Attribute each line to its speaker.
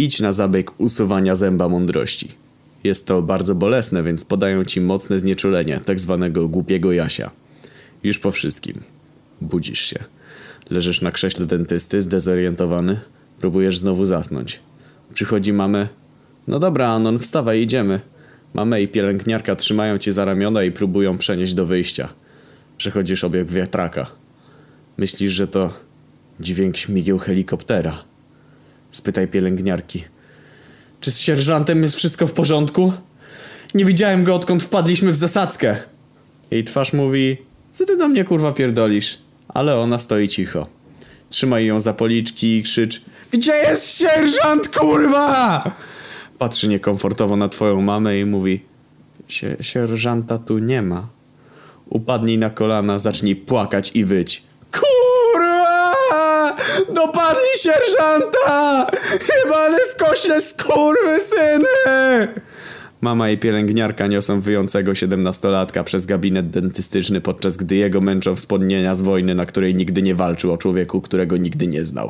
Speaker 1: Idź na zabieg usuwania zęba mądrości. Jest to bardzo bolesne, więc podają ci mocne znieczulenie, tak zwanego głupiego jasia. Już po wszystkim. Budzisz się. Leżysz na krześle dentysty, zdezorientowany. Próbujesz znowu zasnąć. Przychodzi mamy. No dobra, Anon, wstawaj, idziemy. Mamy i pielęgniarka trzymają cię za ramiona i próbują przenieść do wyjścia. Przechodzisz obieg wiatraka. Myślisz, że to dźwięk śmigieł helikoptera. Spytaj pielęgniarki. Czy z sierżantem jest wszystko w porządku? Nie widziałem go odkąd wpadliśmy w zasadzkę. Jej twarz mówi, co ty do mnie kurwa pierdolisz? Ale ona stoi cicho. Trzymaj ją za policzki i krzycz, gdzie jest sierżant kurwa? Patrzy niekomfortowo na twoją mamę i mówi, Sie sierżanta tu nie ma. Upadnij na kolana, zacznij płakać i wyć. Dopadli sierżanta! Jebany skośle skurwysyny! Mama i pielęgniarka niosą wyjącego siedemnastolatka przez gabinet dentystyczny, podczas gdy jego męczą wspomnienia z wojny, na której nigdy nie walczył o człowieku, którego nigdy nie znał.